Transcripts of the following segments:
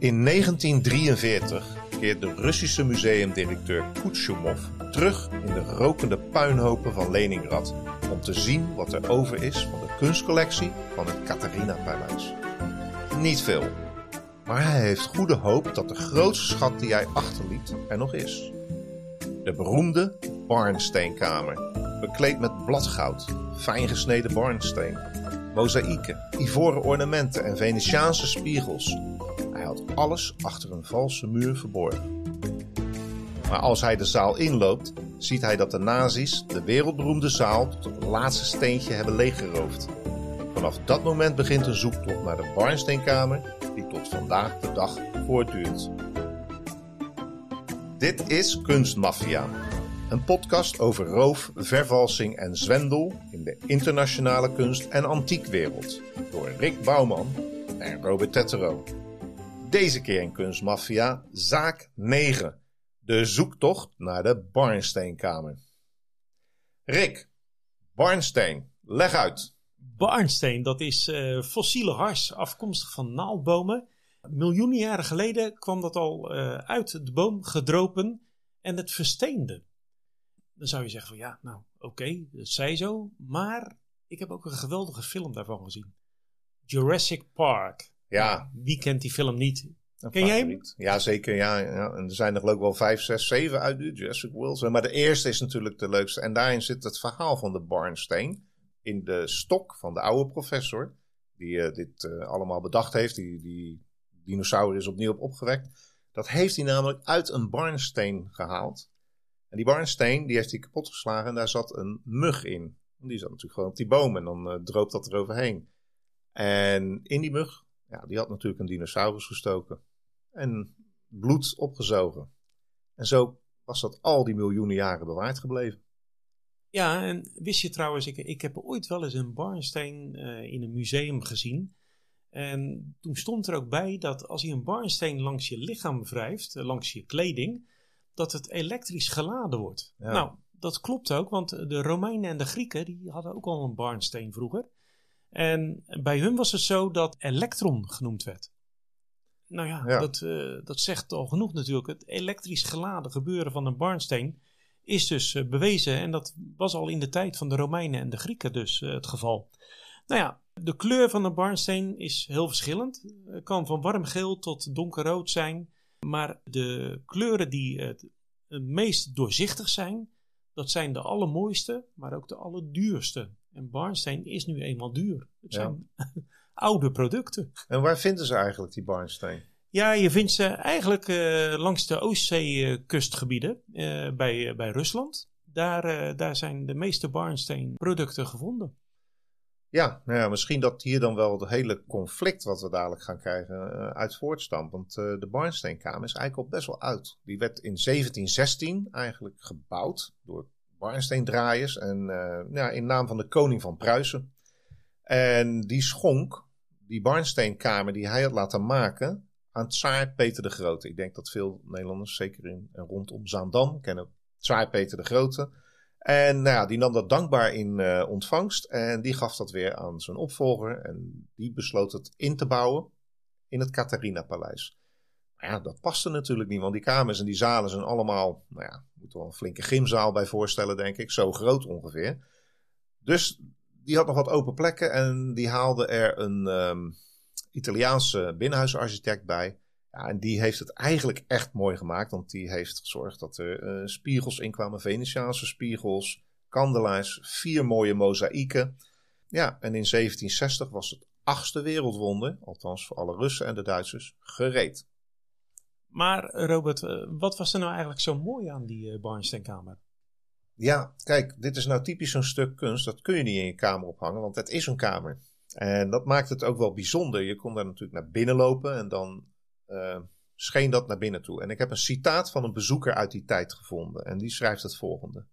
In 1943 keert de Russische museumdirecteur Kuchumov terug in de rokende puinhopen van Leningrad om te zien wat er over is van de kunstcollectie van het Katharina-paleis. Niet veel, maar hij heeft goede hoop dat de grootste schat die hij achterliet er nog is. De beroemde Barnsteenkamer, bekleed met bladgoud, fijn gesneden barnsteen, mozaïeken, ivoren ornamenten en Venetiaanse spiegels. Alles achter een valse muur verborgen. Maar als hij de zaal inloopt, ziet hij dat de nazi's de wereldberoemde zaal tot het laatste steentje hebben leeggeroofd. Vanaf dat moment begint een zoektocht naar de Barnsteenkamer die tot vandaag de dag voortduurt. Dit is Kunstmafia, een podcast over roof, vervalsing en zwendel in de internationale kunst- en antiekwereld door Rick Bouwman en Robert Tettero. Deze keer in Kunstmafia, zaak 9, de zoektocht naar de Barnsteenkamer. Rick, Barnsteen, leg uit. Barnsteen, dat is eh, fossiele hars afkomstig van naaldbomen. Miljoenen jaren geleden kwam dat al eh, uit de boom gedropen en het versteende. Dan zou je zeggen van ja, nou oké, dat zei zo. Maar ik heb ook een geweldige film daarvan gezien. Jurassic Park. Ja, Wie kent die film niet? een Ken jij hem? Ja, zeker. Ja, ja. En er zijn er geloof wel vijf, zes, zeven uit de Jurassic World. Maar de eerste is natuurlijk de leukste. En daarin zit het verhaal van de Barnsteen. In de stok van de oude professor. Die eh, dit eh, allemaal bedacht heeft. Die, die dinosaurus is opnieuw op opgewekt. Dat heeft hij namelijk uit een barnsteen gehaald. En die barnsteen die heeft hij kapot geslagen. En daar zat een mug in. Die zat natuurlijk gewoon op die boom. En dan eh, droopt dat eroverheen. En in die mug, ja, die had natuurlijk een dinosaurus gestoken. En bloed opgezogen. En zo was dat al die miljoenen jaren bewaard gebleven. Ja, en wist je trouwens, ik, ik heb ooit wel eens een barnsteen eh, in een museum gezien. En toen stond er ook bij dat als je een barnsteen langs je lichaam wrijft, eh, langs je kleding, dat het elektrisch geladen wordt. Ja. Nou, dat klopt ook, want de Romeinen en de Grieken die hadden ook al een barnsteen vroeger. En bij hun was het zo dat elektron genoemd werd. Nou ja, Ja. Dat, eh, dat zegt al genoeg natuurlijk. Het elektrisch geladen gebeuren van een barnsteen is dus eh, bewezen. En dat was al in de tijd van de Romeinen en de Grieken dus eh, het geval. Nou ja, de kleur van een barnsteen is heel verschillend. Het kan van warm geel tot donkerrood zijn. Maar de kleuren die het, het meest doorzichtig zijn, dat zijn de allermooiste, maar ook de allerduurste. En barnsteen is nu eenmaal duur. Het Ja. zijn oude producten. En waar vinden ze eigenlijk die barnsteen? Ja, je vindt ze eigenlijk eh, langs de Oostzee-kustgebieden eh, bij, bij Rusland. Daar, eh, daar zijn de meeste barnsteen-producten gevonden. Ja, nou ja, misschien dat hier dan wel het hele conflict wat we dadelijk gaan krijgen eh, uit voortstamt. Want eh, de Barnsteenkamer is eigenlijk al best wel oud. Die werd in 1716 eigenlijk gebouwd door barnsteendraaiers en eh, ja, in naam van de koning van Pruisen. En die schonk die Barnsteenkamer die hij had laten maken aan tsaar Peter de Grote. Ik denk dat veel Nederlanders, zeker in en rondom Zaandam, kennen tsaar Peter de Grote. En nou ja, die nam dat dankbaar in eh, ontvangst en die gaf dat weer aan zijn opvolger. En die besloot het in te bouwen in het Catharina-paleis. Maar ja, dat paste natuurlijk niet, want die kamers en die zalen zijn allemaal, nou ja, moet wel een flinke gymzaal bij voorstellen, denk ik. Zo groot ongeveer. Dus die had nog wat open plekken en die haalde er een ehm, Italiaanse binnenhuisarchitect bij. Ja, en die heeft het eigenlijk echt mooi gemaakt, want die heeft gezorgd dat er eh, spiegels in kwamen, Venetiaanse spiegels, kandelaars, vier mooie mozaïeken. Ja, en in 1760 was het achtste wereldwonder, althans voor alle Russen en de Duitsers, gereed. Maar Robert, eh, wat was er nou eigenlijk zo mooi aan die eh, barnsteenkamer? Ja, kijk, dit is nou typisch zo'n stuk kunst. Dat kun je niet in je kamer ophangen, want het is een kamer. En dat maakt het ook wel bijzonder. Je kon daar natuurlijk naar binnen lopen en dan eh, scheen dat naar binnen toe. En ik heb een citaat van een bezoeker uit die tijd gevonden. En die schrijft het volgende.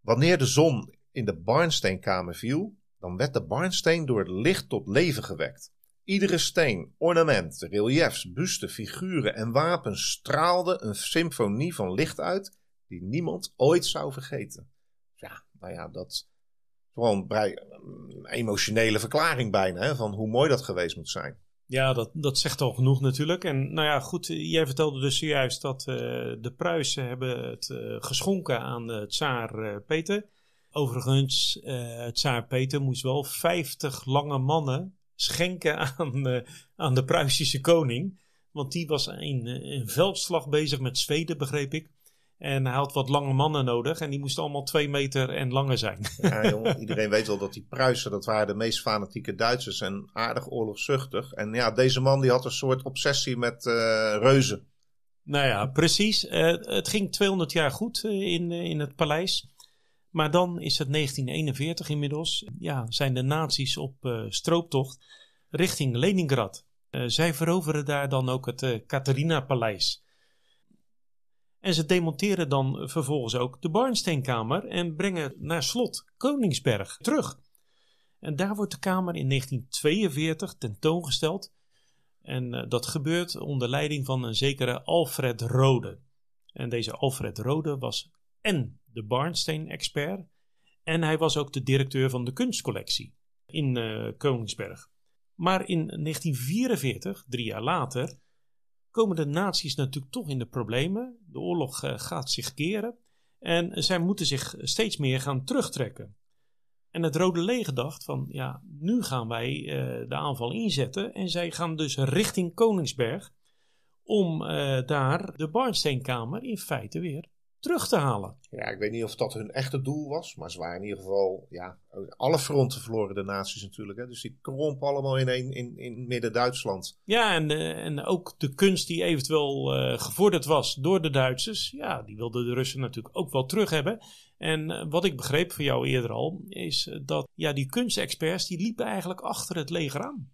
Wanneer de zon in de barnsteenkamer viel, dan werd de barnsteen door het licht tot leven gewekt. Iedere steen, ornament, reliefs, busten, figuren en wapens straalde een symfonie van licht uit die niemand ooit zou vergeten. Ja, nou ja, dat is gewoon een vrij, mm, emotionele verklaring bijna hè, van hoe mooi dat geweest moet zijn. Ja, dat, dat zegt al genoeg natuurlijk. En nou ja, goed, jij vertelde dus zojuist dat uh, de Pruisen hebben het uh, geschonken aan de tsaar uh, Peter. Overigens, tsaar Peter moest wel 50 lange mannen schenken aan, aan de Pruisische koning. Want die was in een veldslag bezig met Zweden, begreep ik. En hij had wat lange mannen nodig. En die moesten allemaal twee meter en langer zijn. Ja, jongen, iedereen weet wel dat die Pruisen, dat waren de meest fanatieke Duitsers. En aardig oorlogszuchtig. En ja, deze man die had een soort obsessie met uh, reuzen. Nou ja, precies. Uh, het ging 200 jaar goed in, in het paleis. Maar dan is het 1941 inmiddels. Ja, zijn de nazi's op strooptocht richting Leningrad. zij veroveren daar dan ook het Catharina-paleis. En ze demonteren dan vervolgens ook de Barnsteenkamer en brengen naar slot Koningsberg terug. En daar wordt de kamer in 1942 tentoongesteld. En uh, dat gebeurt onder leiding van een zekere Alfred Rode. En deze Alfred Rode was en de Barnsteen-expert. En hij was ook de directeur van de kunstcollectie in uh, Koningsberg. Maar in 1944, drie jaar later, komen de naties natuurlijk toch in de problemen. De oorlog uh, gaat zich keren en zij moeten zich steeds meer gaan terugtrekken. En het Rode Leger dacht van ja, nu gaan wij uh, de aanval inzetten en zij gaan dus richting Koningsberg om daar de Barnsteenkamer in feite weer terug te halen. Ja, ik weet niet of dat hun echte doel was, maar ze waren in ieder geval, ja, alle fronten verloren de naties natuurlijk. Hè? Dus die krompen allemaal in, in, in midden-Duitsland. Ja, en, uh, en ook de kunst die eventueel uh, gevorderd was door de Duitsers, ja, die wilden de Russen natuurlijk ook wel terug hebben. En uh, wat ik begreep van jou eerder al, is dat ja, die kunstexperts, die liepen eigenlijk achter het leger aan.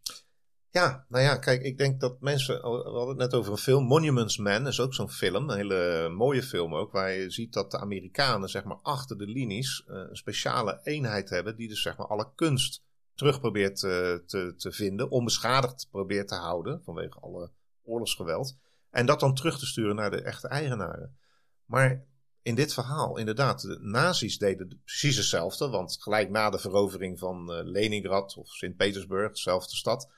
Ja, nou ja, kijk, ik denk dat mensen. We hadden het net over een film. Monuments Man is ook zo'n film. Een hele mooie film ook. Waar je ziet dat de Amerikanen, zeg maar, achter de linies. Uh, een speciale eenheid hebben. Die dus, zeg maar, alle kunst terug probeert te, te, te vinden. Onbeschadigd probeert te houden. Vanwege alle oorlogsgeweld. En dat dan terug te sturen naar de echte eigenaren. Maar in dit verhaal, inderdaad, de nazi's deden precies hetzelfde. Want gelijk na de verovering van uh, Leningrad of Sint-Petersburg, dezelfde stad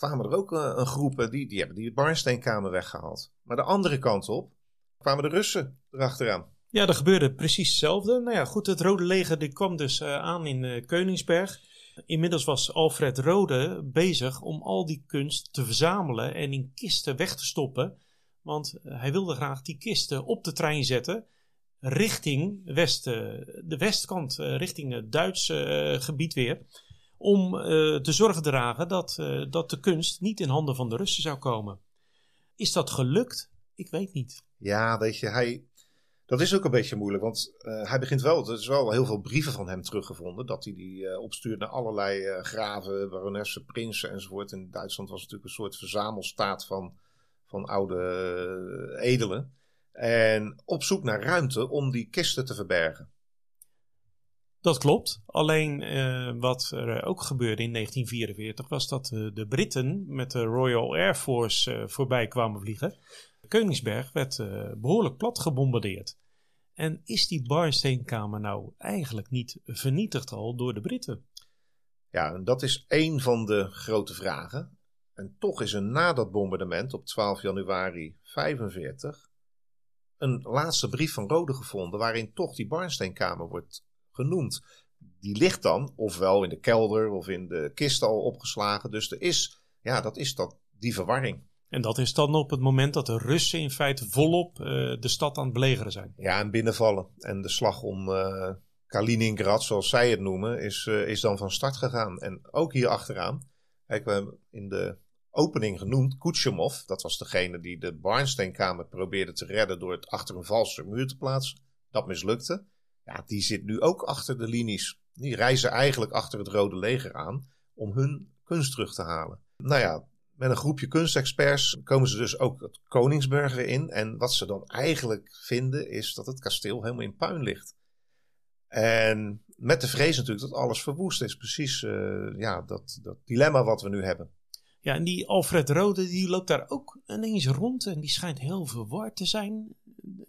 kwamen er ook uh, een groepen die, die hebben die Barnsteenkamer weggehaald. Maar de andere kant op kwamen de Russen erachteraan. Ja, er gebeurde precies hetzelfde. Nou ja, goed, het Rode Leger die kwam dus uh, aan in Koningsberg. Inmiddels was Alfred Rode bezig om al die kunst te verzamelen en in kisten weg te stoppen. Want hij wilde graag die kisten op de trein zetten richting westen, de westkant, richting het Duitse gebied weer om uh, te zorgen dragen dat, uh, dat de kunst niet in handen van de Russen zou komen. Is dat gelukt? Ik weet niet. Ja, weet je, hij, dat is ook een beetje moeilijk, want uh, hij begint wel, er is wel heel veel brieven van hem teruggevonden, dat hij die opstuurt naar allerlei graven, baronessen, prinsen enzovoort. In Duitsland was het natuurlijk een soort verzamelstaat van, van oude edelen. En op zoek naar ruimte om die kisten te verbergen. Dat klopt. Alleen uh, wat er ook gebeurde in 1944 was dat uh, de Britten met de Royal Air Force uh, voorbij kwamen vliegen. Koningsberg werd behoorlijk plat gebombardeerd. En is die Barnsteenkamer nou eigenlijk niet vernietigd al door de Britten? Ja, dat is één van de grote vragen. En toch is er na dat bombardement op 12 januari 1945 een laatste brief van Rode gevonden waarin toch die Barnsteenkamer wordt genoemd. Die ligt dan ofwel in de kelder of in de kist al opgeslagen. Dus er is, ja, dat is dat, die verwarring. En dat is dan op het moment dat de Russen in feite volop uh, de stad aan het belegeren zijn. Ja, en binnenvallen. En de slag om uh, Kaliningrad, zoals zij het noemen, is, uh, is dan van start gegaan. En ook hier achteraan, kijk, we hebben in de opening genoemd, Kuchemov, dat was degene die de Barnsteenkamer probeerde te redden door het achter een valse muur te plaatsen. Dat mislukte. Die zit nu ook achter de linies. Die reizen eigenlijk achter het Rode Leger aan om hun kunst terug te halen. Nou ja, met een groepje kunstexperts komen ze dus ook het Koningsberg weer in. En wat ze dan eigenlijk vinden is dat het kasteel helemaal in puin ligt. En met de vrees natuurlijk dat alles verwoest is. Precies uh, ja, dat, dat dilemma wat we nu hebben. Ja, en die Alfred Rode die loopt daar ook ineens rond en die schijnt heel verward te zijn.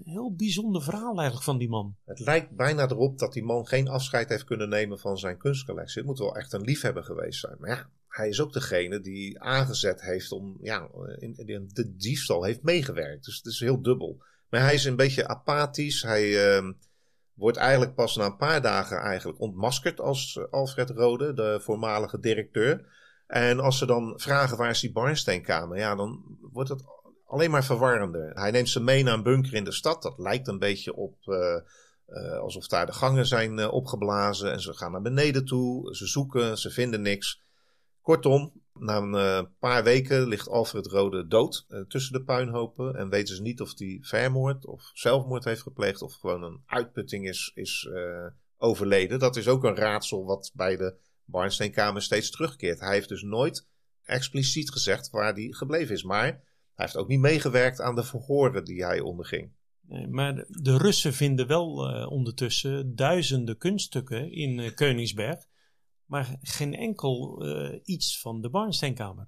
Heel bijzonder verhaal eigenlijk van die man. Het lijkt bijna erop dat die man geen afscheid heeft kunnen nemen van zijn kunstcollectie. Het moet wel echt een liefhebber geweest zijn. Maar ja, hij is ook degene die aangezet heeft om, ja, in, de diefstal heeft meegewerkt. Dus het is heel dubbel. Maar hij is een beetje apathisch. Hij uh, wordt eigenlijk pas na een paar dagen eigenlijk ontmaskerd als Alfred Rode, de voormalige directeur. En als ze dan vragen waar is die Barnsteenkamer, ja, dan wordt het alleen maar verwarrender. Hij neemt ze mee naar een bunker in de stad. Dat lijkt een beetje op uh, uh, alsof daar de gangen zijn uh, opgeblazen. En ze gaan naar beneden toe. Ze zoeken, ze vinden niks. Kortom, na een paar weken ligt Alfred Rode dood tussen de puinhopen. En weten ze niet of hij vermoord of zelfmoord heeft gepleegd. Of gewoon een uitputting is, is overleden. Dat is ook een raadsel wat bij de Barnsteenkamer steeds terugkeert. Hij heeft dus nooit expliciet gezegd waar hij gebleven is. Maar heeft ook niet meegewerkt aan de verhoren die hij onderging. Nee, maar de Russen vinden wel uh, ondertussen duizenden kunststukken in uh, Koningsberg. Maar geen enkel uh, iets van de Barnsteenkamer.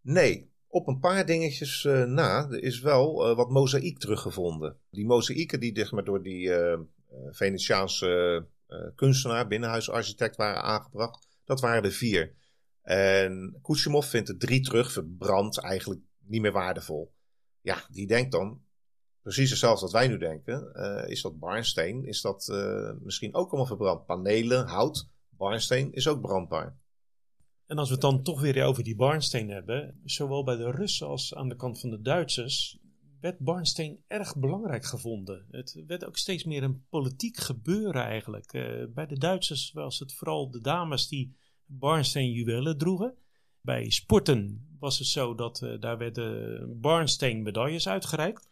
Nee, op een paar dingetjes na er is wel wat mozaïek teruggevonden. Die mozaïeken die zeg maar, door die Venetiaanse kunstenaar, binnenhuisarchitect waren aangebracht dat waren er vier. En Kuchimov vindt er drie terug, verbrand, eigenlijk niet meer waardevol. Ja, die denkt dan precies hetzelfde wat wij nu denken. Uh, is dat barnsteen? Is dat uh, misschien ook allemaal verbrand? Panelen, hout, barnsteen is ook brandbaar. En als we het dan toch weer over die barnsteen hebben, zowel bij de Russen als aan de kant van de Duitsers, werd barnsteen erg belangrijk gevonden. Het werd ook steeds meer een politiek gebeuren eigenlijk. Uh, bij de Duitsers was het vooral de dames die barnsteen juwelen droegen. Bij sporten was het zo dat uh, daar werden barnsteen medailles uitgereikt.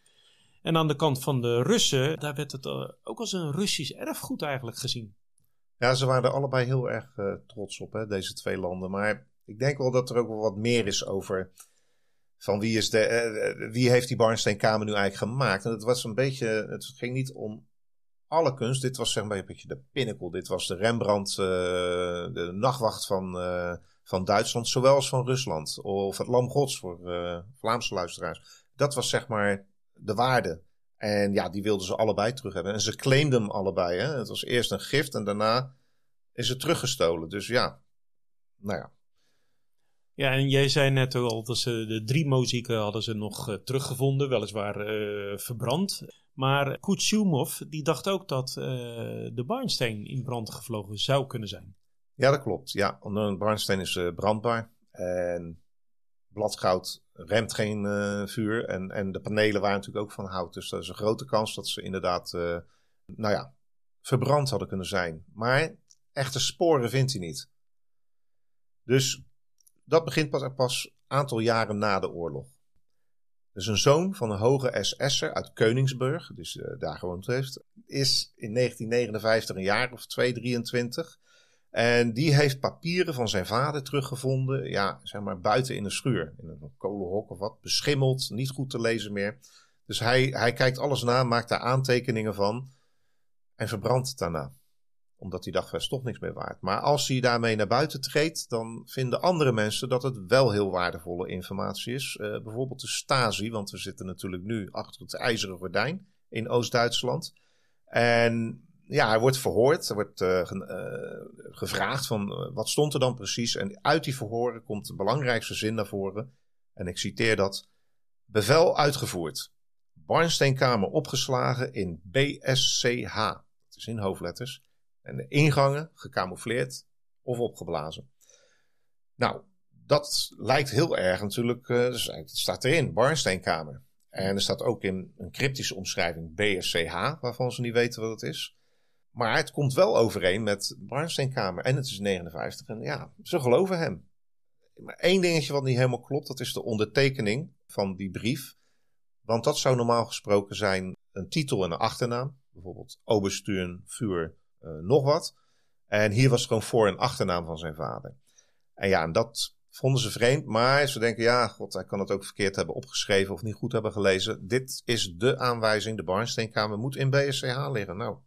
En aan de kant van de Russen, daar werd het uh, ook als een Russisch erfgoed eigenlijk gezien. Ja, ze waren allebei heel erg trots op, hè, deze twee landen. Maar ik denk wel dat er ook wel wat meer is over van wie, is de, wie heeft die Barnsteenkamer nu eigenlijk gemaakt. En het was een beetje, het ging niet om alle kunst. Dit was zeg maar een beetje de pinnacle. Dit was de Rembrandt, uh, de nachtwacht van, uh, van Duitsland, zowel als van Rusland. Of het Lam Gods voor uh, Vlaamse luisteraars. Dat was zeg maar de waarde. En ja, die wilden ze allebei terug hebben. En ze claimden hem allebei. Hè? Het was eerst een gift en daarna is het teruggestolen. Dus ja, nou ja. Ja, en jij zei net al dat ze de drie muzieken hadden ze nog uh, teruggevonden, weliswaar uh, verbrand. Maar Kuchumov die dacht ook dat uh, de barnsteen in brand gevlogen zou kunnen zijn. Ja, dat klopt. Ja, een barnsteen is brandbaar. En bladgoud remt geen vuur. En, en de panelen waren natuurlijk ook van hout. Dus er is een grote kans dat ze inderdaad, nou ja, verbrand hadden kunnen zijn. Maar echte sporen vindt hij niet. Dus dat begint pas, pas aantal jaren na de oorlog. Dus een zoon van een hoge SS'er uit Koningsburg, dus uh, daar gewoond heeft, is in 1959 een jaar of 2, 23. En die heeft papieren van zijn vader teruggevonden, ja, zeg maar buiten in een schuur, in een kolenhok of wat, beschimmeld, niet goed te lezen meer. Dus hij, hij kijkt alles na, maakt daar aantekeningen van en verbrandt daarna omdat er is toch niks meer waard. Maar als hij daarmee naar buiten treedt, dan vinden andere mensen dat het wel heel waardevolle informatie is. Uh, bijvoorbeeld de Stasi, want we zitten natuurlijk nu achter het ijzeren gordijn in Oost-Duitsland. En ja, hij wordt verhoord, er wordt ge uh, gevraagd van wat stond er dan precies. En uit die verhoren komt de belangrijkste zin naar voren. En ik citeer dat. Bevel uitgevoerd. Barnsteenkamer opgeslagen in BSCH. Dat is in hoofdletters. En de ingangen gecamoufleerd of opgeblazen. Nou, dat lijkt heel erg natuurlijk. Uh, dus het staat erin, Barnsteenkamer. En er staat ook in een cryptische omschrijving BSCH, waarvan ze niet weten wat het is. Maar het komt wel overeen met Barnsteenkamer. En het is 59. En ja, ze geloven hem. Maar één dingetje wat niet helemaal klopt, dat is de ondertekening van die brief. Want dat zou normaal gesproken zijn een titel en een achternaam. Bijvoorbeeld Obersturen Vuur nog wat. En hier was het gewoon voor- en achternaam van zijn vader. En ja, en dat vonden ze vreemd. Maar ze denken, ja, god, hij kan het ook verkeerd hebben opgeschreven of niet goed hebben gelezen. Dit is de aanwijzing. De Barnsteenkamer moet in BSCH liggen. Nou,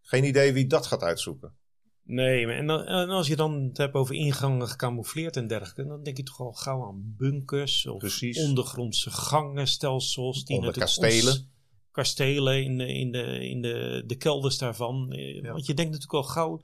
geen idee wie dat gaat uitzoeken. Nee, en, dan, en als je dan het hebt over ingangen gecamoufleerd en dergelijke, dan denk je toch al gauw aan bunkers of Precies. ondergrondse gangenstelsels. Die Onder kastelen kastelen in, de, in, de, in de, de kelders daarvan. Want je denkt natuurlijk al gauw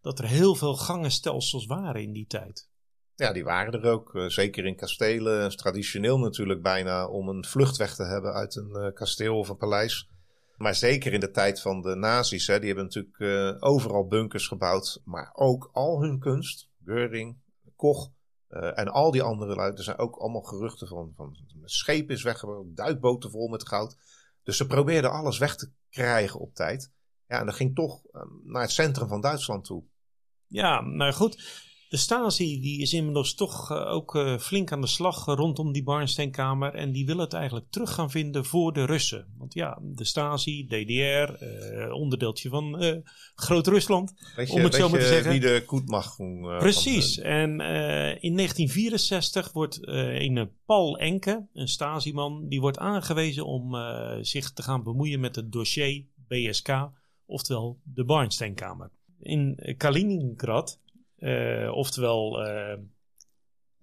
dat er heel veel gangenstelsels waren in die tijd. Ja, die waren er ook. zeker in kastelen. Traditioneel natuurlijk bijna om een vluchtweg te hebben uit een kasteel of een paleis. Maar zeker in de tijd van de nazi's. Hè, die hebben natuurlijk overal bunkers gebouwd. Maar ook al hun kunst, Geuring, Koch, uh, en al die andere lui, er zijn ook allemaal geruchten van, van schepen is weggebracht, duikboten vol met goud. Dus ze probeerden alles weg te krijgen op tijd. Ja, en dat ging toch uh, naar het centrum van Duitsland toe. Ja, nou goed. De Stasi die is inmiddels toch uh, ook uh, flink aan de slag rondom die Barnsteinkamer. En die wil het eigenlijk terug gaan vinden voor de Russen. Want ja, de Stasi, DDR, uh, onderdeeltje van Groot-Rusland. Om het zo maar te zeggen. Wie de Koetmacht Precies. Van, en in 1964 wordt een Paul Enke, een Stasi-man, die wordt aangewezen om zich te gaan bemoeien met het dossier BSK, oftewel de Barnsteinkamer. In Kaliningrad uh, oftewel... Uh,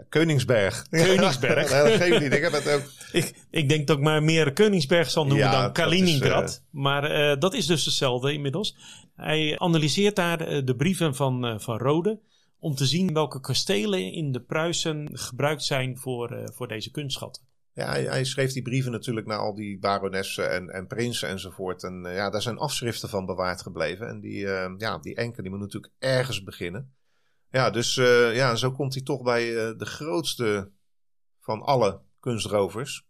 Koningsberg. Koningsberg. dat geeft niet. Ik, heb het ook... ik, ik denk dat ik maar meer Koningsberg zal noemen ja, dan Kaliningrad. Is, uh... Maar dat is dus hetzelfde inmiddels. Hij analyseert daar de brieven van, van Rode. Om te zien welke kastelen in de Pruisen gebruikt zijn voor, voor deze kunstschatten. Ja, hij, hij, schreef die brieven natuurlijk naar al die baronessen en, en prinsen enzovoort. En ja, daar zijn afschriften van bewaard gebleven. En die, ja, die enke die moet natuurlijk ergens beginnen. Ja, dus uh, ja, zo komt hij toch bij uh, de grootste van alle kunstrovers.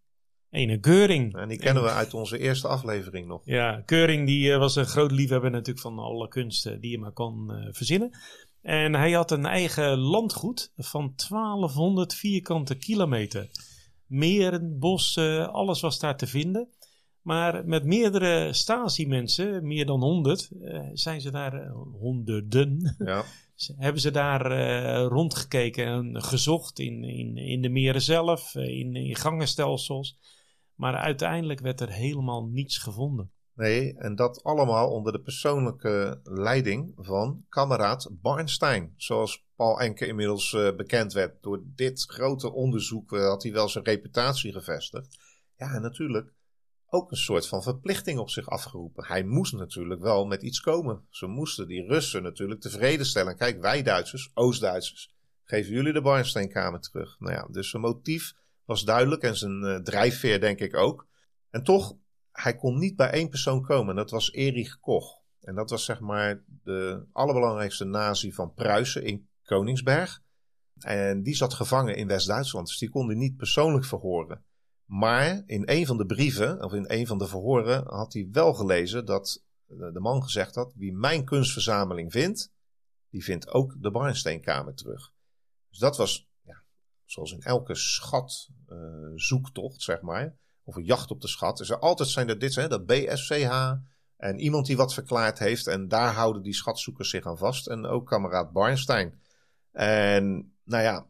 Ene Keuring. En die kennen we uit onze eerste aflevering nog. Ja, Keuring die uh, was een groot liefhebber natuurlijk van alle kunsten die je maar kon verzinnen. En hij had een eigen landgoed van 1200 vierkante kilometer. Meren, bossen, alles was daar te vinden. Maar met meerdere Stasi-mensen, meer dan honderd, zijn ze daar honderden. Ja. hebben ze daar uh, rondgekeken en gezocht in, in, in de meren zelf, eh, in, in gangenstelsels. Maar uiteindelijk werd er helemaal niets gevonden. Nee, en dat allemaal onder de persoonlijke leiding van kameraad Barnstein. Zoals Paul Enke inmiddels uh, bekend werd. Door dit grote onderzoek had hij wel zijn reputatie gevestigd. Ja, en natuurlijk ook een soort van verplichting op zich afgeroepen. Hij moest natuurlijk wel met iets komen. Ze moesten die Russen natuurlijk tevreden stellen. Kijk, wij Duitsers, Oost-Duitsers, geven jullie de Barnsteinkamer terug. Nou ja, dus zijn motief was duidelijk en zijn uh, drijfveer denk ik ook. En toch, hij kon niet bij één persoon komen. En dat was Erich Koch. En dat was zeg maar de allerbelangrijkste nazi van Pruisen in Koningsberg. En die zat gevangen in West-Duitsland, dus die kon hij niet persoonlijk verhoren. Maar in een van de brieven, of in een van de verhoren, had hij wel gelezen dat de man gezegd had: Wie mijn kunstverzameling vindt, die vindt ook de Barnsteenkamer terug. Dus dat was, ja, zoals in elke schatzoektocht, uh, zeg maar, of een jacht op de schat, is er altijd zijn er dit, hè, dat BSCH. En iemand die wat verklaard heeft, en daar houden die schatzoekers zich aan vast. En ook kameraad Barnstein. En nou ja,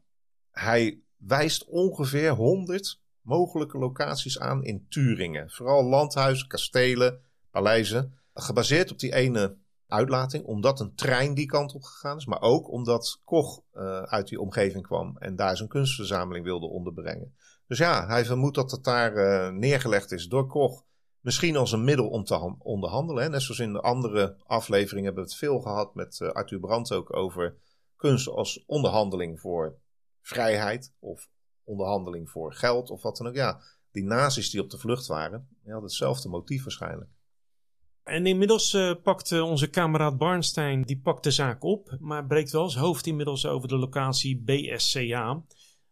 hij wijst ongeveer 100 mogelijke locaties aan in Turingen. Vooral landhuizen, kastelen, paleizen. Gebaseerd op die ene uitlating, omdat een trein die kant op gegaan is, maar ook omdat Koch uh, uit die omgeving kwam en daar zijn kunstverzameling wilde onderbrengen. Dus ja, hij vermoedt dat het daar uh, neergelegd is door Koch. Misschien als een middel om te onderhandelen. Net zoals in de andere afleveringen hebben we het veel gehad met uh, Arthur Brandt ook over kunst als onderhandeling voor vrijheid of onderhandeling voor geld of wat dan ook. Ja, die nazi's die op de vlucht waren, die hadden hetzelfde motief waarschijnlijk. En inmiddels uh, pakt uh, onze kameraad Barnstein die pakt de zaak op, maar breekt wel zijn hoofd inmiddels over de locatie BSCA.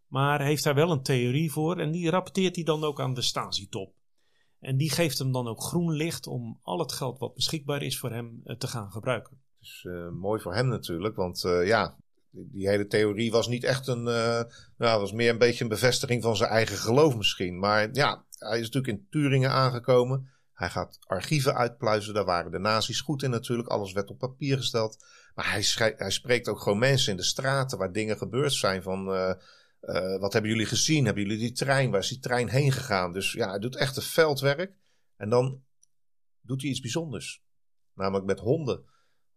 Maar heeft daar wel een theorie voor en die rapporteert hij dan ook aan de Stasi-top. En die geeft hem dan ook groen licht om al het geld wat beschikbaar is voor hem uh, te gaan gebruiken. Is mooi voor hem natuurlijk, want ja, die hele theorie was niet echt een. Uh, nou, was meer een beetje een bevestiging van zijn eigen geloof misschien. Maar ja, hij is natuurlijk in Turingen aangekomen. Hij gaat archieven uitpluizen. Daar waren de nazi's goed in natuurlijk. Alles werd op papier gesteld. Maar hij, hij spreekt ook gewoon mensen in de straten waar dingen gebeurd zijn. Van uh, uh, wat hebben jullie gezien? Hebben jullie die trein? Waar is die trein heen gegaan? Dus ja, hij doet echt een veldwerk. En dan doet hij iets bijzonders. Namelijk met honden.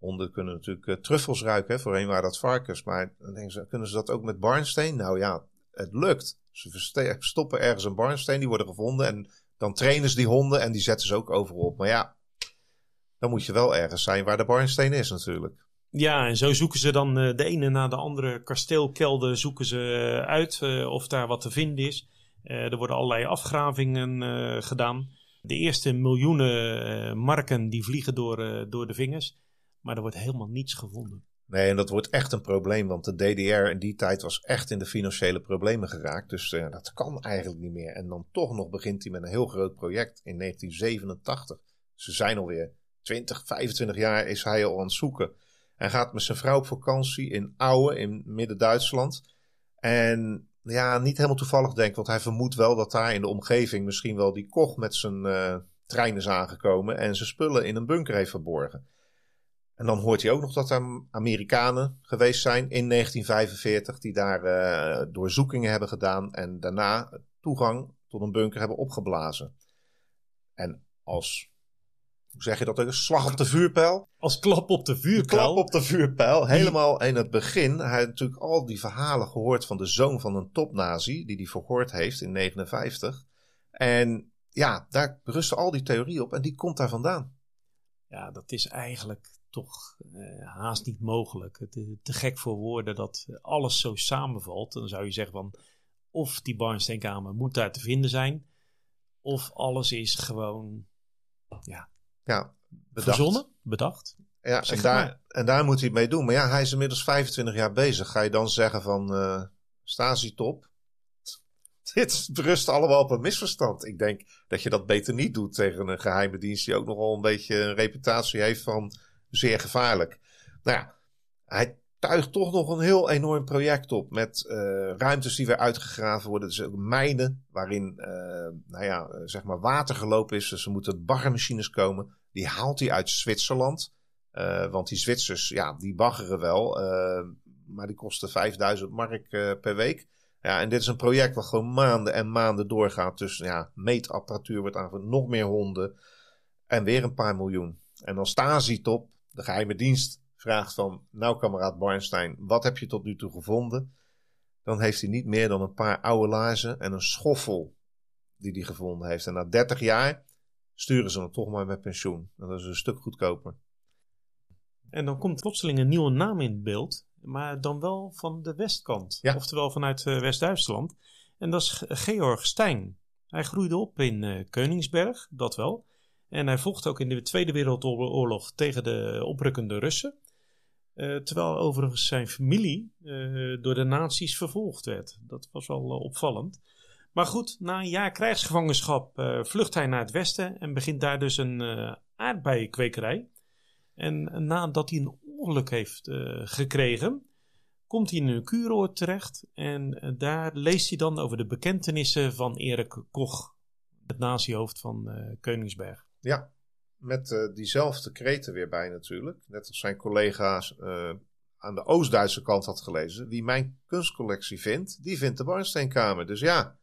Honden kunnen natuurlijk uh, truffels ruiken. Voorheen waren dat varkens. Maar dan denken ze, kunnen ze dat ook met barnsteen? Nou ja, het lukt. Ze stoppen ergens een barnsteen, die worden gevonden. En dan trainen ze die honden en die zetten ze ook overal op. Maar ja, dan moet je wel ergens zijn waar de barnsteen is natuurlijk. Ja, en zo zoeken ze dan de ene na de andere kasteelkelder zoeken ze uit of daar wat te vinden is. er worden allerlei afgravingen gedaan. De eerste miljoenen marken die vliegen door, door de vingers. Maar er wordt helemaal niets gevonden. Nee, en dat wordt echt een probleem, want de DDR in die tijd was echt in de financiële problemen geraakt. Dus uh, dat kan eigenlijk niet meer. En dan toch nog begint hij met een heel groot project in 1987. Ze zijn alweer 20, 25 jaar is hij al aan het zoeken. Hij gaat met zijn vrouw op vakantie in Aue in midden-Duitsland. En ja, niet helemaal toevallig denk ik, want hij vermoedt wel dat daar in de omgeving misschien wel die Koch met zijn uh, trein is aangekomen en zijn spullen in een bunker heeft verborgen. En dan hoort hij ook nog dat er Amerikanen geweest zijn in 1945 die daar uh, doorzoekingen hebben gedaan en daarna toegang tot een bunker hebben opgeblazen. En als, hoe zeg je dat ook, slag op de vuurpijl? Als klap op de vuurpijl? Klap op de vuurpijl. Helemaal in het begin. Hij heeft natuurlijk al die verhalen gehoord van de zoon van een topnazi die hij verhoord heeft in 59. En ja, daar rusten al die theorieën op en die komt daar vandaan. Ja, dat is eigenlijk toch eh, haast niet mogelijk. Het is te gek voor woorden dat alles zo samenvalt. Dan zou je zeggen van of die Barnsteenkamer moet daar te vinden zijn, of alles is gewoon ja, ja bedacht. verzonnen, bedacht. Ja, en daar, en daar moet hij het mee doen. Maar ja, hij is inmiddels 25 jaar bezig. Ga je dan zeggen van uh, Stasi-top? Dit berust allemaal op een misverstand. Ik denk dat je dat beter niet doet tegen een geheime dienst die ook nogal een beetje een reputatie heeft van zeer gevaarlijk. Nou ja, hij tuigt toch nog een heel enorm project op met uh, ruimtes die weer uitgegraven worden. Dus ook mijnen waarin uh, nou ja, zeg maar water gelopen is. Dus er moeten baggermachines komen. Die haalt hij uit Zwitserland. Want die Zwitsers, ja, die baggeren wel. maar die kosten 5000 mark per week. Ja, en dit is een project wat gewoon maanden en maanden doorgaat. Dus ja, meetapparatuur wordt aangevoerd, nog meer honden. En weer een paar miljoen. En dan Stasi-top de geheime dienst vraagt van, nou kameraad Barnstein, wat heb je tot nu toe gevonden? Dan heeft hij niet meer dan een paar oude laarzen en een schoffel die hij gevonden heeft. En na 30 jaar sturen ze hem toch maar met pensioen. Dat is een stuk goedkoper. En dan komt plotseling een nieuwe naam in beeld, maar dan wel van de westkant. Oftewel vanuit uh, West-Duitsland. En dat is Georg Stein. Hij groeide op in uh, Koningsberg, dat wel. En hij vocht ook in de Tweede Wereldoorlog tegen de oprukkende Russen. Uh, terwijl overigens zijn familie uh, door de nazi's vervolgd werd. Dat was wel uh, opvallend. Maar goed, na een jaar krijgsgevangenschap vlucht hij naar het westen en begint daar dus een aardbeienkwekerij. En nadat hij een ongeluk heeft gekregen, komt hij in een kuuroord terecht. En daar leest hij dan over de bekentenissen van Erik Koch, het nazihoofd van Koningsberg. Ja, met uh, diezelfde kreten weer bij natuurlijk. Net als zijn collega's uh, aan de Oost-Duitse kant had gelezen. Wie mijn kunstcollectie vindt, die vindt de Barnsteenkamer. Dus ja,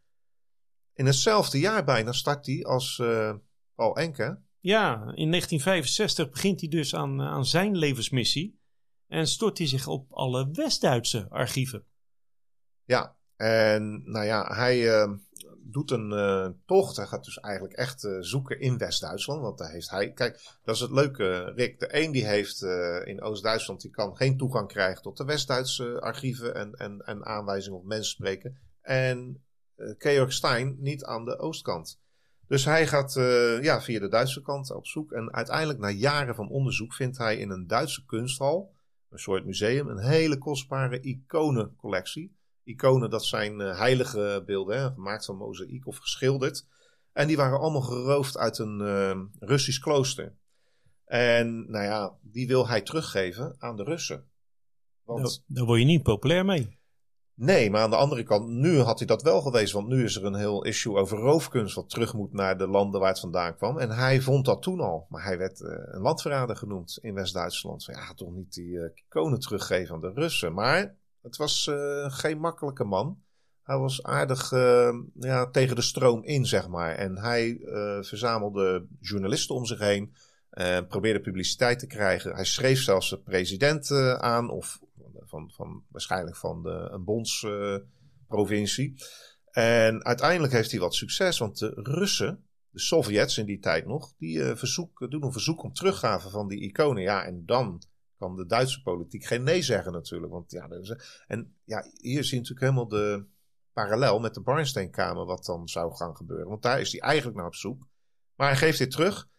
in hetzelfde jaar bijna start hij als uh, Paul Enke. Ja, in 1965 begint hij dus aan, aan zijn levensmissie. En stort hij zich op alle West-Duitse archieven. Ja, en nou ja, hij doet een uh, tocht. Hij gaat dus eigenlijk echt uh, zoeken in West-Duitsland. Want daar heeft hij. Kijk, dat is het leuke, Rick. De een die heeft uh, in Oost-Duitsland. die kan geen toegang krijgen tot de West-Duitse archieven. En, en, en aanwijzingen of mensen spreken. En Georg Stein niet aan de oostkant. Dus hij gaat ja, via de Duitse kant op zoek. En uiteindelijk, na jaren van onderzoek, vindt hij in een Duitse kunsthal. Een soort museum. Een hele kostbare iconencollectie Iconen, dat zijn uh, heilige beelden, hè, gemaakt van mozaïek of geschilderd. En die waren allemaal geroofd uit een uh, Russisch klooster. En nou ja, die wil hij teruggeven aan de Russen. Want, nou, daar word je niet populair mee. Nee, maar aan de andere kant, nu had hij dat wel geweest. Want nu is er een heel issue over roofkunst wat terug moet naar de landen waar het vandaan kwam. En hij vond dat toen al. Maar hij werd uh, een landverrader genoemd in West-Duitsland. Ja, toch niet die uh, iconen teruggeven aan de Russen. Maar het was uh, geen makkelijke man. Hij was aardig uh, ja, tegen de stroom in, zeg maar. En hij uh, verzamelde journalisten om zich heen. probeerde publiciteit te krijgen. Hij schreef zelfs de president aan. Of van, van, waarschijnlijk van de, een bondsprovincie. en uiteindelijk heeft hij wat succes. Want de Russen de Sovjets in die tijd nog, die verzoek, doen een verzoek om teruggave van die iconen. Ja, en dan kan de Duitse politiek geen nee zeggen natuurlijk. Want ja, en ja, hier zie je natuurlijk helemaal de parallel met de Barnsteenkamer wat dan zou gaan gebeuren. Want daar is hij eigenlijk naar op zoek. Maar hij geeft dit terug.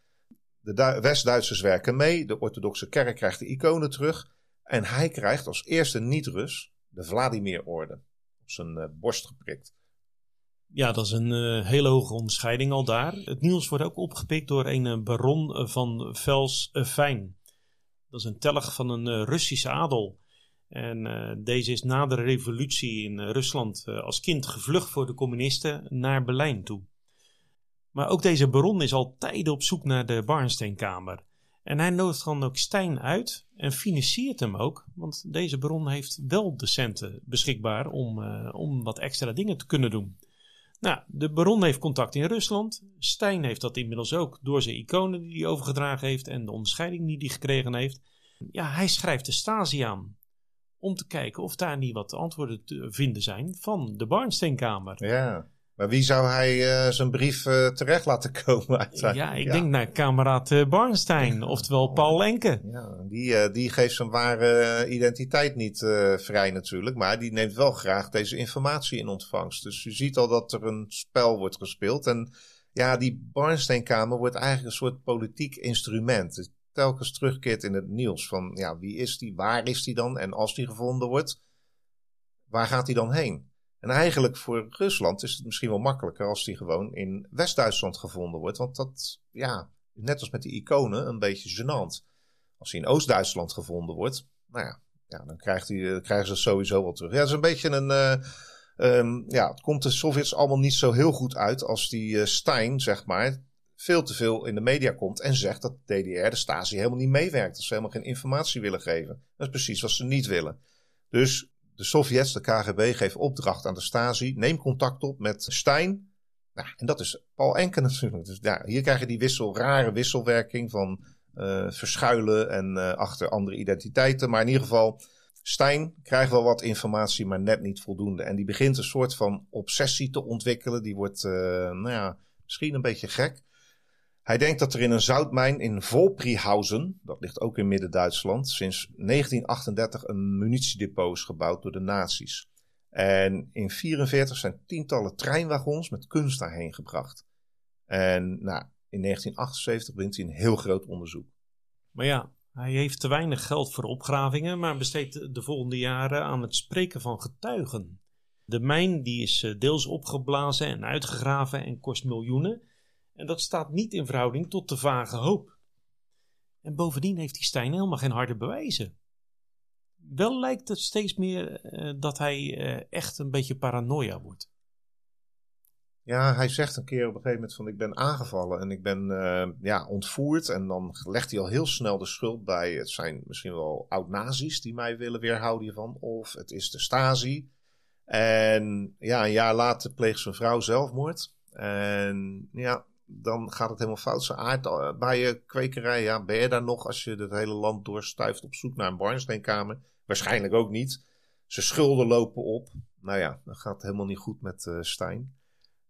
De West-Duitsers werken mee. De orthodoxe kerk krijgt de iconen terug. En hij krijgt als eerste niet-Rus de Vladimir-orde op zijn uh, borst geprikt. Ja, dat is een uh, hele hoge onderscheiding al daar. Het nieuws wordt ook opgepikt door een eh, baron van Vels Fijn. Dat is een telg van een Russische adel. En deze is na de revolutie in Rusland als kind gevlucht voor de communisten naar Berlijn toe. Maar ook deze baron is al tijden op zoek naar de Barnsteenkamer. En hij nodigt dan ook Stijn uit en financiert hem ook. Want deze baron heeft wel de centen beschikbaar om, om wat extra dingen te kunnen doen. Nou, de baron heeft contact in Rusland. Stijn heeft dat inmiddels ook door zijn iconen die hij overgedragen heeft en de onderscheiding die hij gekregen heeft. Ja, hij schrijft de Stasi aan om te kijken of daar niet wat antwoorden te vinden zijn van de Barnsteenkamer. Ja. Maar wie zou hij uh, zijn brief uh, terecht laten komen Ja, ik denk naar kameraad uh, Barnstein, oftewel Paul Enke. Ja, die, die geeft zijn ware identiteit niet vrij natuurlijk, maar die neemt wel graag deze informatie in ontvangst. Dus u ziet al dat er een spel wordt gespeeld. En ja, die Barnsteinkamer wordt eigenlijk een soort politiek instrument. Het telkens terugkeert in het nieuws van ja, wie is die, waar is die dan? En als die gevonden wordt, waar gaat die dan heen? En eigenlijk voor Rusland is het misschien wel makkelijker als die gewoon in West-Duitsland gevonden wordt. Want dat, ja, net als met die iconen, een beetje gênant. Als hij in Oost-Duitsland gevonden wordt, nou ja, ja dan hij, krijgen ze sowieso wel terug. Ja, het is een beetje een. Uh, ja, het komt de Sovjets allemaal niet zo heel goed uit als die uh, Stein, zeg maar, veel te veel in de media komt en zegt dat de DDR, de Stasi, helemaal niet meewerkt. Dat ze helemaal geen informatie willen geven. Dat is precies wat ze niet willen. Dus de Sovjets, de KGB, geeft opdracht aan de Stasi. Neem contact op met Stein. Nou, en dat is Paul Enke natuurlijk. Dus hier krijg je die wissel, rare wisselwerking van uh, verschuilen en uh, achter andere identiteiten. Maar in ieder geval, Stein krijgt wel wat informatie, maar net niet voldoende. En die begint een soort van obsessie te ontwikkelen. Die wordt, uh, nou ja, misschien een beetje gek. Hij denkt dat er in een zoutmijn in Volprihausen, dat ligt ook in Midden-Duitsland, sinds 1938 een munitiedepot is gebouwd door de nazi's. En in 1944 zijn tientallen treinwagons met kunst daarheen gebracht. En nou, in 1978 begint hij een heel groot onderzoek. Maar ja, hij heeft te weinig geld voor opgravingen, maar besteedt de volgende jaren aan het spreken van getuigen. De mijn die is eh, deels opgeblazen en uitgegraven en kost miljoenen. En dat staat niet in verhouding tot de vage hoop. En bovendien heeft die Stijn helemaal geen harde bewijzen. Wel lijkt het steeds meer uh, dat hij uh, echt een beetje paranoia wordt. Ja, hij zegt een keer op een gegeven moment van ik ben aangevallen en ik ben uh, ja, ontvoerd. En dan legt hij al heel snel de schuld bij het zijn misschien wel oud-nazi's die mij willen weerhouden hiervan. Of het is de Stasi. En ja, een jaar later pleegt zijn vrouw zelfmoord. En ja, dan gaat het helemaal fout. Zijn aard eh, bij je kwekerij, ja, ben je daar nog als je het hele land doorstuift op zoek naar een barnsteenkamer? Waarschijnlijk ook niet. Zijn schulden lopen op. Nou ja, dan gaat helemaal niet goed met uh, Stijn.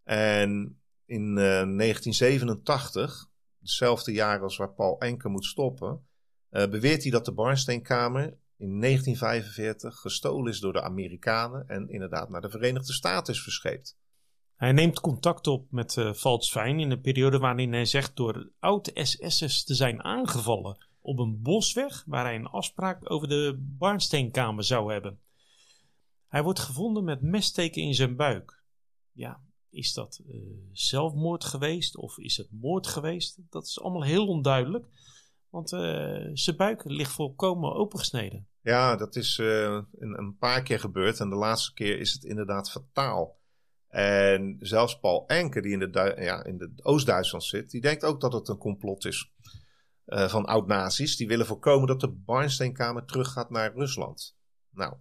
En in uh, eh, 1987, hetzelfde jaar als waar Paul Enke moet stoppen, beweert hij dat de Barnsteenkamer in 1945 gestolen is door de Amerikanen en inderdaad naar de Verenigde Staten is verscheept. Hij neemt contact op met uh, Valtsfijn in een periode waarin hij zegt door oud-SS'ers te zijn aangevallen op een bosweg waar hij een afspraak over de Barnsteenkamer zou hebben. Hij wordt gevonden met messteken in zijn buik. Ja, is dat uh, zelfmoord geweest of is het moord geweest? Dat is allemaal heel onduidelijk, want uh, zijn buik ligt volkomen opengesneden. Ja, dat is een, een paar keer gebeurd en de laatste keer is het inderdaad fataal. En zelfs Paul Enke, die in de, ja, in Oost-Duitsland zit, die denkt ook dat het een complot is uh, van oud-nazi's. Die willen voorkomen dat de Barnsteenkamer teruggaat naar Rusland. Nou,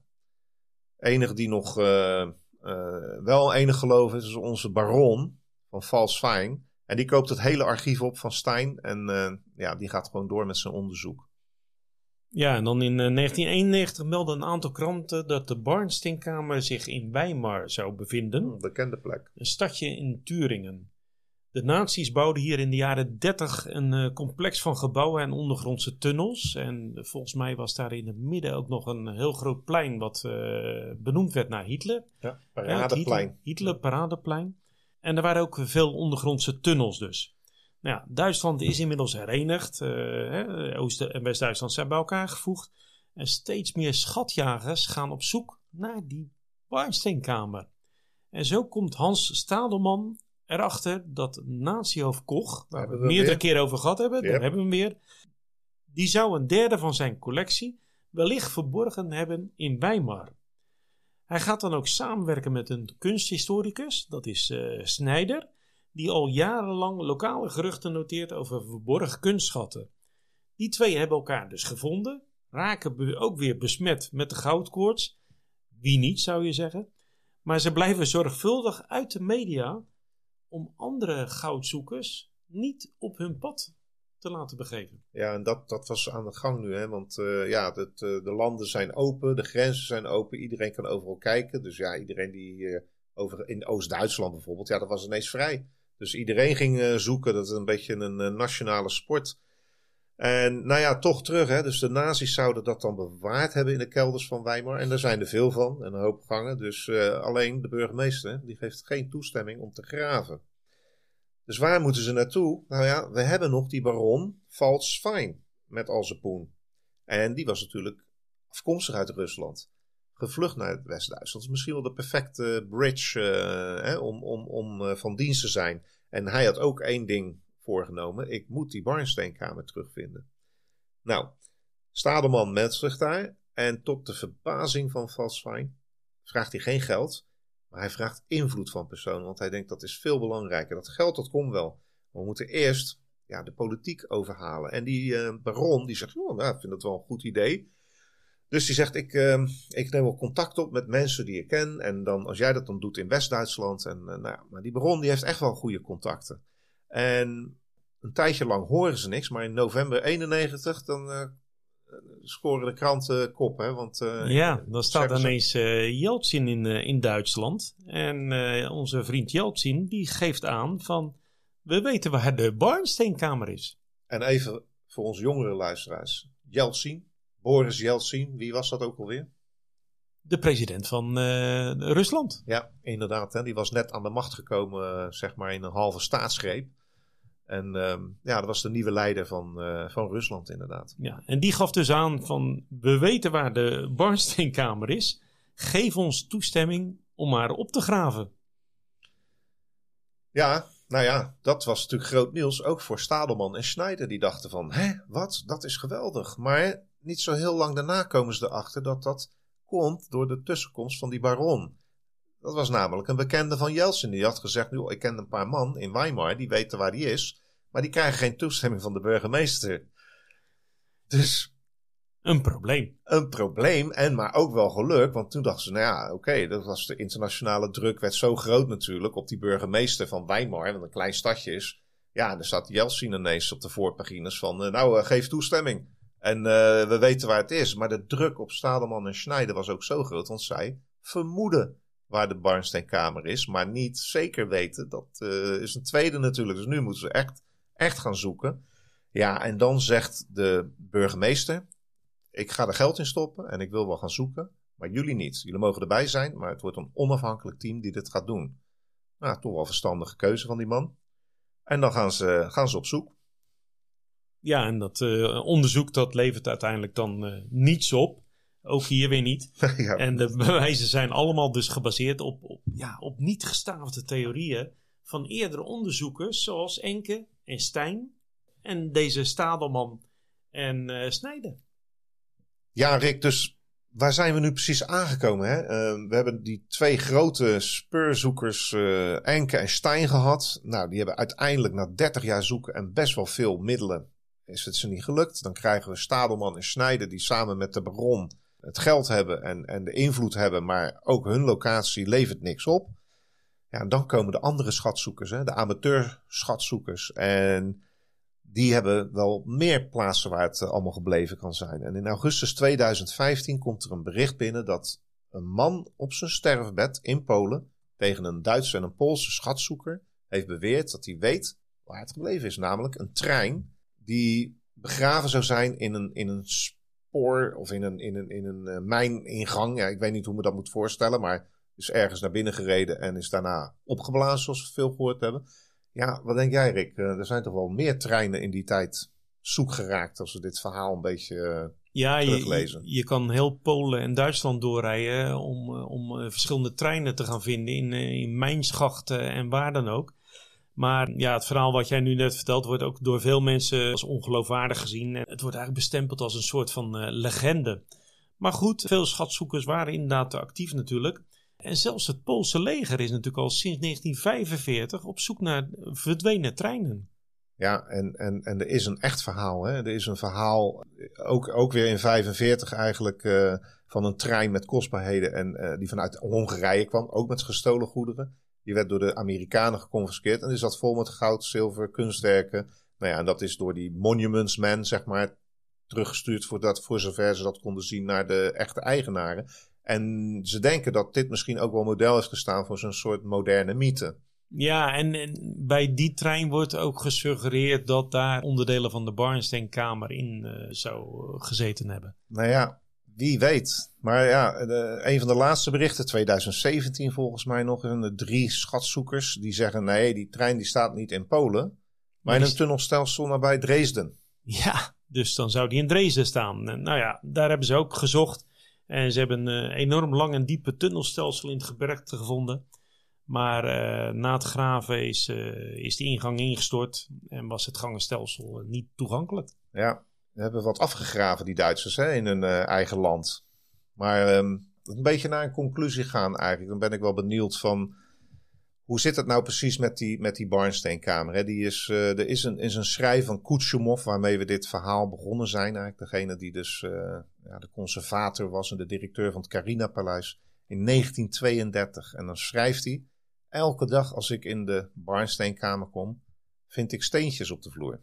enige die nog uh, uh, wel enig geloof is, is onze baron van Vals Fijn. En die koopt het hele archief op van Stein en ja, die gaat gewoon door met zijn onderzoek. Ja, en dan in 1991 eh, meldden een aantal kranten dat de Barnsteenkamer zich in Weimar zou bevinden. Een bekende plek. Een stadje in Turingen. De nazi's bouwden hier in de jaren 30 een uh, complex van gebouwen en ondergrondse tunnels. En volgens mij was daar in het midden ook nog een heel groot plein wat uh, benoemd werd naar Hitler. Ja, Paradeplein. Hitler, Hitler Paradeplein. En er waren ook veel ondergrondse tunnels dus. Nou ja, Duitsland is inmiddels herenigd. Uh, Oost- en West-Duitsland zijn bij elkaar gevoegd. En steeds meer schatjagers gaan op zoek naar die Barnsteenkamer. En zo komt Hans Stadelman erachter dat natiehoofd Koch, waar we het meerdere keren over gehad hebben, daar hebben we hem weer, die zou een derde van zijn collectie wellicht verborgen hebben in Weimar. Hij gaat dan ook samenwerken met een kunsthistoricus, dat is uh, Snijder, die al jarenlang lokale geruchten noteert over verborgen kunstschatten. Die twee hebben elkaar dus gevonden, raken ook weer besmet met de goudkoorts. Wie niet, zou je zeggen. Maar ze blijven zorgvuldig uit de media om andere goudzoekers niet op hun pad te laten begeven. Ja, en dat, dat was aan de gang nu, hè? want uh, ja, uh, de landen zijn open, de grenzen zijn open, iedereen kan overal kijken. Dus ja, iedereen die uh, over, in Oost-Duitsland bijvoorbeeld, ja, dat was ineens vrij. Dus iedereen ging zoeken, dat is een beetje een nationale sport. En nou ja, toch terug. Hè? Dus de nazi's zouden dat dan bewaard hebben in de kelders van Weimar. En daar zijn er veel van, en een hoop gangen. Dus uh, alleen de burgemeester, die geeft geen toestemming om te graven. Dus waar moeten ze naartoe? Nou ja, we hebben nog die baron Fine met al zijn poen. En die was natuurlijk afkomstig uit Rusland. Gevlucht naar West-Duitsland. Dat is misschien wel de perfecte bridge uh, hè, om, om, om uh, van dienst te zijn. En hij had ook één ding voorgenomen. Ik moet die Barnsteenkamer terugvinden. Nou, Stadelman meldt zich daar. En tot de verbazing van Valsfijn vraagt hij geen geld. Maar hij vraagt invloed van personen. Want hij denkt dat is veel belangrijker. Dat geld dat komt wel. We moeten eerst ja, de politiek overhalen. En die uh, baron die zegt, oh, nou, ik vind dat wel een goed idee. Dus die zegt, ik, uh, ik neem wel contact op met mensen die ik ken. En dan, als jij dat dan doet in West-Duitsland. En, uh, nou, maar die baron die heeft echt wel goede contacten. En een tijdje lang horen ze niks, maar in november 91 dan uh, scoren de kranten kop. Hè? Want, uh, ja, dan staat ineens uh, Jeltsin in, in Duitsland. En onze vriend Jeltsin die geeft aan van we weten waar de Barnsteenkamer is. En even voor onze jongere luisteraars. Jeltsin, Boris Jeltsin, wie was dat ook alweer? De president van Rusland. Ja, inderdaad. Hè? Die was net aan de macht gekomen, zeg maar in een halve staatsgreep. En um, ja, dat was de nieuwe leider van, uh, van Rusland inderdaad. Ja, en die gaf dus aan van, we weten waar de Barnsteenkamer is. Geef ons toestemming om haar op te graven. Ja, nou ja, dat was natuurlijk groot nieuws. Ook voor Stadelman en Schneider. Die dachten van, hè, wat? Dat is geweldig. Maar niet zo heel lang daarna komen ze erachter dat dat komt door de tussenkomst van die baron. Dat was namelijk een bekende van Jeltsin. Die had gezegd, nu, ik ken een paar man in Weimar, die weten waar die is. Maar die krijgen geen toestemming van de burgemeester. Dus... Een probleem. Een probleem, en maar ook wel geluk. Want toen dachten ze, nou ja, oké, dat was de internationale druk werd zo groot natuurlijk op die burgemeester van Weimar, wat een klein stadje is. Ja, en dan staat Jeltsin ineens op de voorpagines van, nou, uh, geef toestemming. En uh, we weten waar het is. Maar de druk op Stadelman en Schneider was ook zo groot, want zij vermoeden waar de Barnsteenkamer is, maar niet zeker weten. Dat uh, is een tweede natuurlijk. Dus nu moeten ze echt, echt gaan zoeken. Ja, en dan zegt de burgemeester: Ik ga er geld in stoppen en ik wil wel gaan zoeken, maar jullie niet. Jullie mogen erbij zijn, maar het wordt een onafhankelijk team die dit gaat doen. Nou, toch wel verstandige keuze van die man. En dan gaan ze, gaan ze op zoek. Ja, en dat uh, onderzoek dat levert uiteindelijk dan uh, niets op. Ook hier weer niet. ja. En de bewijzen zijn allemaal dus gebaseerd op, op, ja, op niet gestaafde theorieën van eerdere onderzoekers zoals Enke en Stijn en deze Stadelman en uh, Snijder. Ja, Rick, dus waar zijn we nu precies aangekomen? Hè? Uh, we hebben die twee grote speurzoekers, uh, Enke en Stijn, gehad. Nou, die hebben uiteindelijk na 30 jaar zoeken en best wel veel middelen is het ze niet gelukt. Dan krijgen we Stadelman en Snijder die samen met de baron het geld hebben en, en de invloed hebben, maar ook hun locatie levert niks op. Ja, dan komen de andere schatzoekers, hè, de amateur-schatzoekers. En die hebben wel meer plaatsen waar het allemaal gebleven kan zijn. En in augustus 2015 komt er een bericht binnen dat een man op zijn sterfbed in Polen tegen een Duitse en een Poolse schatzoeker heeft beweerd dat hij weet waar het gebleven is. Namelijk een trein die begraven zou zijn in een, in een spoor of in een, in een, in een uh, mijningang. Ja, ik weet niet hoe me dat moet voorstellen, maar is ergens naar binnen gereden en is daarna opgeblazen, zoals we veel gehoord hebben. Ja, wat denk jij, Rick? Uh, er zijn toch wel meer treinen in die tijd zoek geraakt als we dit verhaal een beetje uh, ja, je, je, kan heel Polen en Duitsland doorrijden om, om verschillende treinen te gaan vinden in, in mijnschachten en waar dan ook. Maar ja, het verhaal wat jij nu net vertelt wordt ook door veel mensen als ongeloofwaardig gezien. Het wordt eigenlijk bestempeld als een soort van uh, legende. Maar goed, veel schatzoekers waren inderdaad actief natuurlijk. En zelfs het Poolse leger is natuurlijk al sinds 1945 op zoek naar verdwenen treinen. Ja, en, en, en er is een echt verhaal. Hè? Er is een verhaal, ook, ook weer in 45 eigenlijk, uh, van een trein met kostbaarheden. En die vanuit Hongarije kwam, ook met gestolen goederen. Die werd door de Amerikanen geconfiskeerd. En die zat vol met goud, zilver, kunstwerken. Nou ja, en dat is door die Monuments Man, zeg maar, teruggestuurd voor, dat, voor zover ze dat konden zien naar de echte eigenaren. En ze denken dat dit misschien ook wel model heeft gestaan voor zo'n soort moderne mythe. Ja, en, en, bij die trein wordt ook gesuggereerd dat daar onderdelen van de Barnsteenkamer in uh, zou gezeten hebben. Nou ja, wie weet. Maar ja, een van de laatste berichten, 2017 volgens mij nog, zijn er drie schatzoekers die zeggen: nee, die trein die staat niet in Polen, maar in een tunnelstelsel nabij Dresden. Ja, dus dan zou die in Dresden staan. nou ja, daar hebben ze ook gezocht. En ze hebben een eh, enorm lang en diepe tunnelstelsel in het gebergte gevonden. Maar uh, na het graven is, uh, is de ingang ingestort en was het gangenstelsel niet toegankelijk. Ja, we hebben wat afgegraven, die Duitsers, hè, in hun uh, eigen land. Maar um, een beetje naar een conclusie gaan eigenlijk. Dan ben ik wel benieuwd van... Hoe zit het nou precies met die, met die Barnsteenkamer? Hè? Die is, uh, er is een, is een schrijf van Kutschumov waarmee we dit verhaal begonnen zijn. Eigenlijk degene die dus uh, ja, de conservator was en de directeur van het Carina-paleis in 1932. En dan schrijft hij... Elke dag als ik in de Barnsteenkamer kom, vind ik steentjes op de vloer.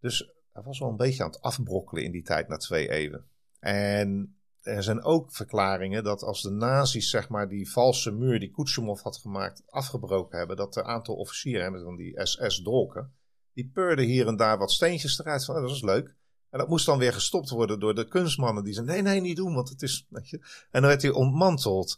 Dus hij was wel een beetje aan het afbrokkelen in die tijd na twee eeuwen. En er zijn ook verklaringen dat als de nazi's zeg maar die valse muur die Kutschumov had gemaakt afgebroken hebben, dat een aantal officieren, met dan die SS-dolken, die peurden hier en daar wat steentjes eruit dat is leuk. En dat moest dan weer gestopt worden door de kunstmannen die zeiden, nee, nee, niet doen, want het is, weet je. En dan werd hij ontmanteld.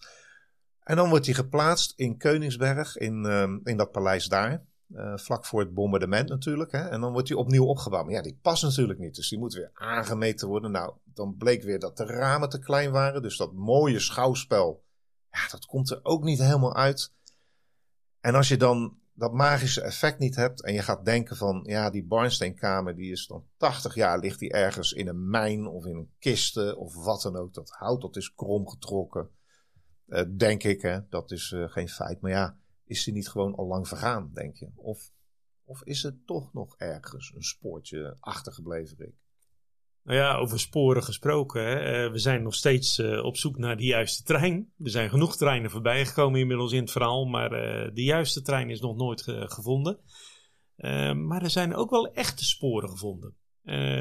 En dan wordt hij geplaatst in Koningsberg, in, uh, in dat paleis daar. Uh, vlak voor het bombardement natuurlijk. Hè? En dan wordt hij opnieuw opgebouwd. Maar ja, die past natuurlijk niet. Dus die moet weer aangemeten worden. Nou, dan bleek weer dat de ramen te klein waren. Dus dat mooie schouwspel, ja, dat komt er ook niet helemaal uit. En als je dan dat magische effect niet hebt en je gaat denken van, ja, die Barnsteenkamer, die is dan 80 jaar, ligt die ergens in een mijn of in een kisten of wat dan ook. Dat hout, dat is kromgetrokken. Uh, denk ik, hè. Dat is uh, geen feit. Maar ja, is ze niet gewoon al lang vergaan, denk je? Of, of is er toch nog ergens een spoortje achtergebleven, Rick? Nou ja, over sporen gesproken. Hè. Eh, we zijn nog steeds uh, op zoek naar de juiste trein. Er zijn genoeg treinen voorbij gekomen inmiddels in het verhaal, maar uh, de juiste trein is nog nooit gevonden. maar er zijn ook wel echte sporen gevonden.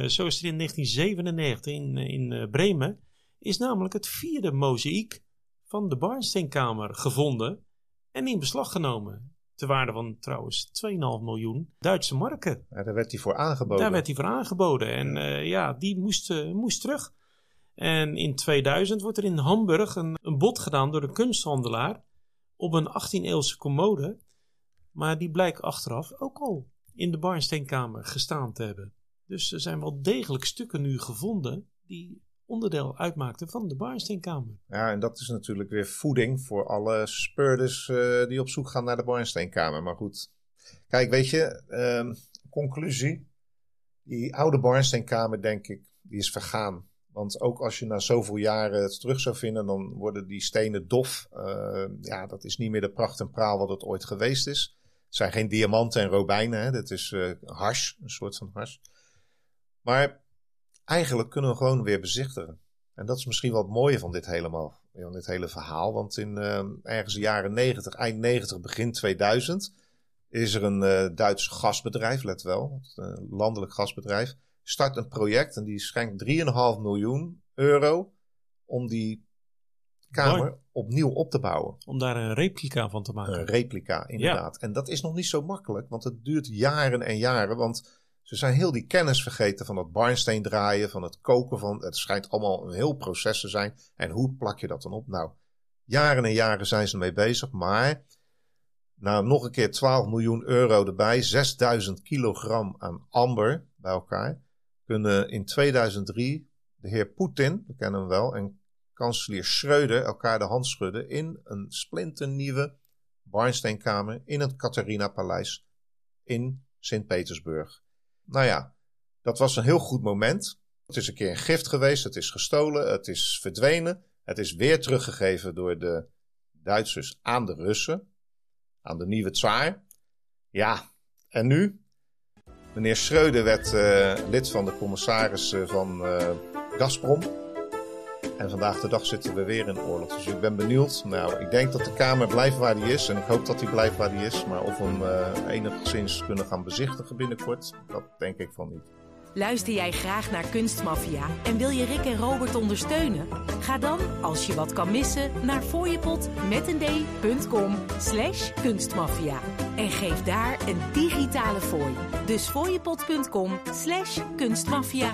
zo is er in 1997 in, in Bremen is namelijk het vierde mozaïek van de Barnsteenkamer gevonden en in beslag genomen. Ter waarde van trouwens 2,5 miljoen Duitse marken. Ja, daar werd hij voor aangeboden. Daar werd hij voor aangeboden. En ja, uh, ja die moest, uh, moest terug. En in 2000 wordt er in Hamburg een, een bod gedaan door een kunsthandelaar op een 18e-eeuwse commode. Maar die blijkt achteraf ook al in de Barnsteenkamer gestaan te hebben. Dus er zijn wel degelijk stukken nu gevonden die onderdeel uitmaakte van de Barnsteenkamer. Ja, en dat is natuurlijk weer voeding voor alle speurders uh, die op zoek gaan naar de Barnsteenkamer. Maar goed, kijk, weet je, uh, conclusie. Die oude Barnsteenkamer, denk ik, die is vergaan. Want ook als je na zoveel jaren het terug zou vinden, dan worden die stenen dof. Uh, ja, dat is niet meer de pracht en praal wat het ooit geweest is. Het zijn geen diamanten en robijnen, dat is uh, hars, een soort van hars. Maar eigenlijk kunnen we gewoon weer bezichtigen. En dat is misschien wel het mooie van dit, helemaal, van dit hele verhaal. Want in uh, ergens de jaren 90, eind 90, begin 2000 is er een uh, Duits gasbedrijf, let wel, een landelijk gasbedrijf, start een project en die schenkt 3,5 miljoen euro om die kamer Mooi. opnieuw op te bouwen. Om daar een replica van te maken. Een replica, inderdaad. En dat is nog niet zo makkelijk, want het duurt jaren en jaren. Want ze zijn heel die kennis vergeten van het barnsteen draaien, van het koken van. Het schijnt allemaal een heel proces te zijn. En hoe plak je dat dan op? Nou, jaren en jaren zijn ze ermee bezig, maar. Nou, nog een keer 12 miljoen euro erbij, 6000 kilogram aan amber bij elkaar. Kunnen in 2003 de heer Poetin, we kennen hem wel, en kanselier Schreuder elkaar de hand schudden in een splinternieuwe barnsteenkamer in het Catharina-paleis in Sint-Petersburg. Nou ja, dat was een heel goed moment. Het is een keer een gift geweest, het is gestolen, het is verdwenen. Het is weer teruggegeven door de Duitsers aan de Russen, aan de nieuwe tsaar. Ja, en nu? Meneer Schreuder werd uh, lid van de commissarissen van uh, Gazprom. En vandaag de dag zitten we weer in oorlog. Dus ik ben benieuwd. Nou, ik denk dat de Kamer blijft waar die is. En ik hoop dat die blijft waar die is. Maar of we hem uh, enigszins kunnen gaan bezichtigen binnenkort, dat denk ik van niet. Luister jij graag naar Kunstmafia en wil je Rick en Robert ondersteunen? Ga dan, als je wat kan missen, naar fooiepot met een d.com slash kunstmafia. En geef daar een digitale fooi. Dus fooiepot.com slash kunstmafia.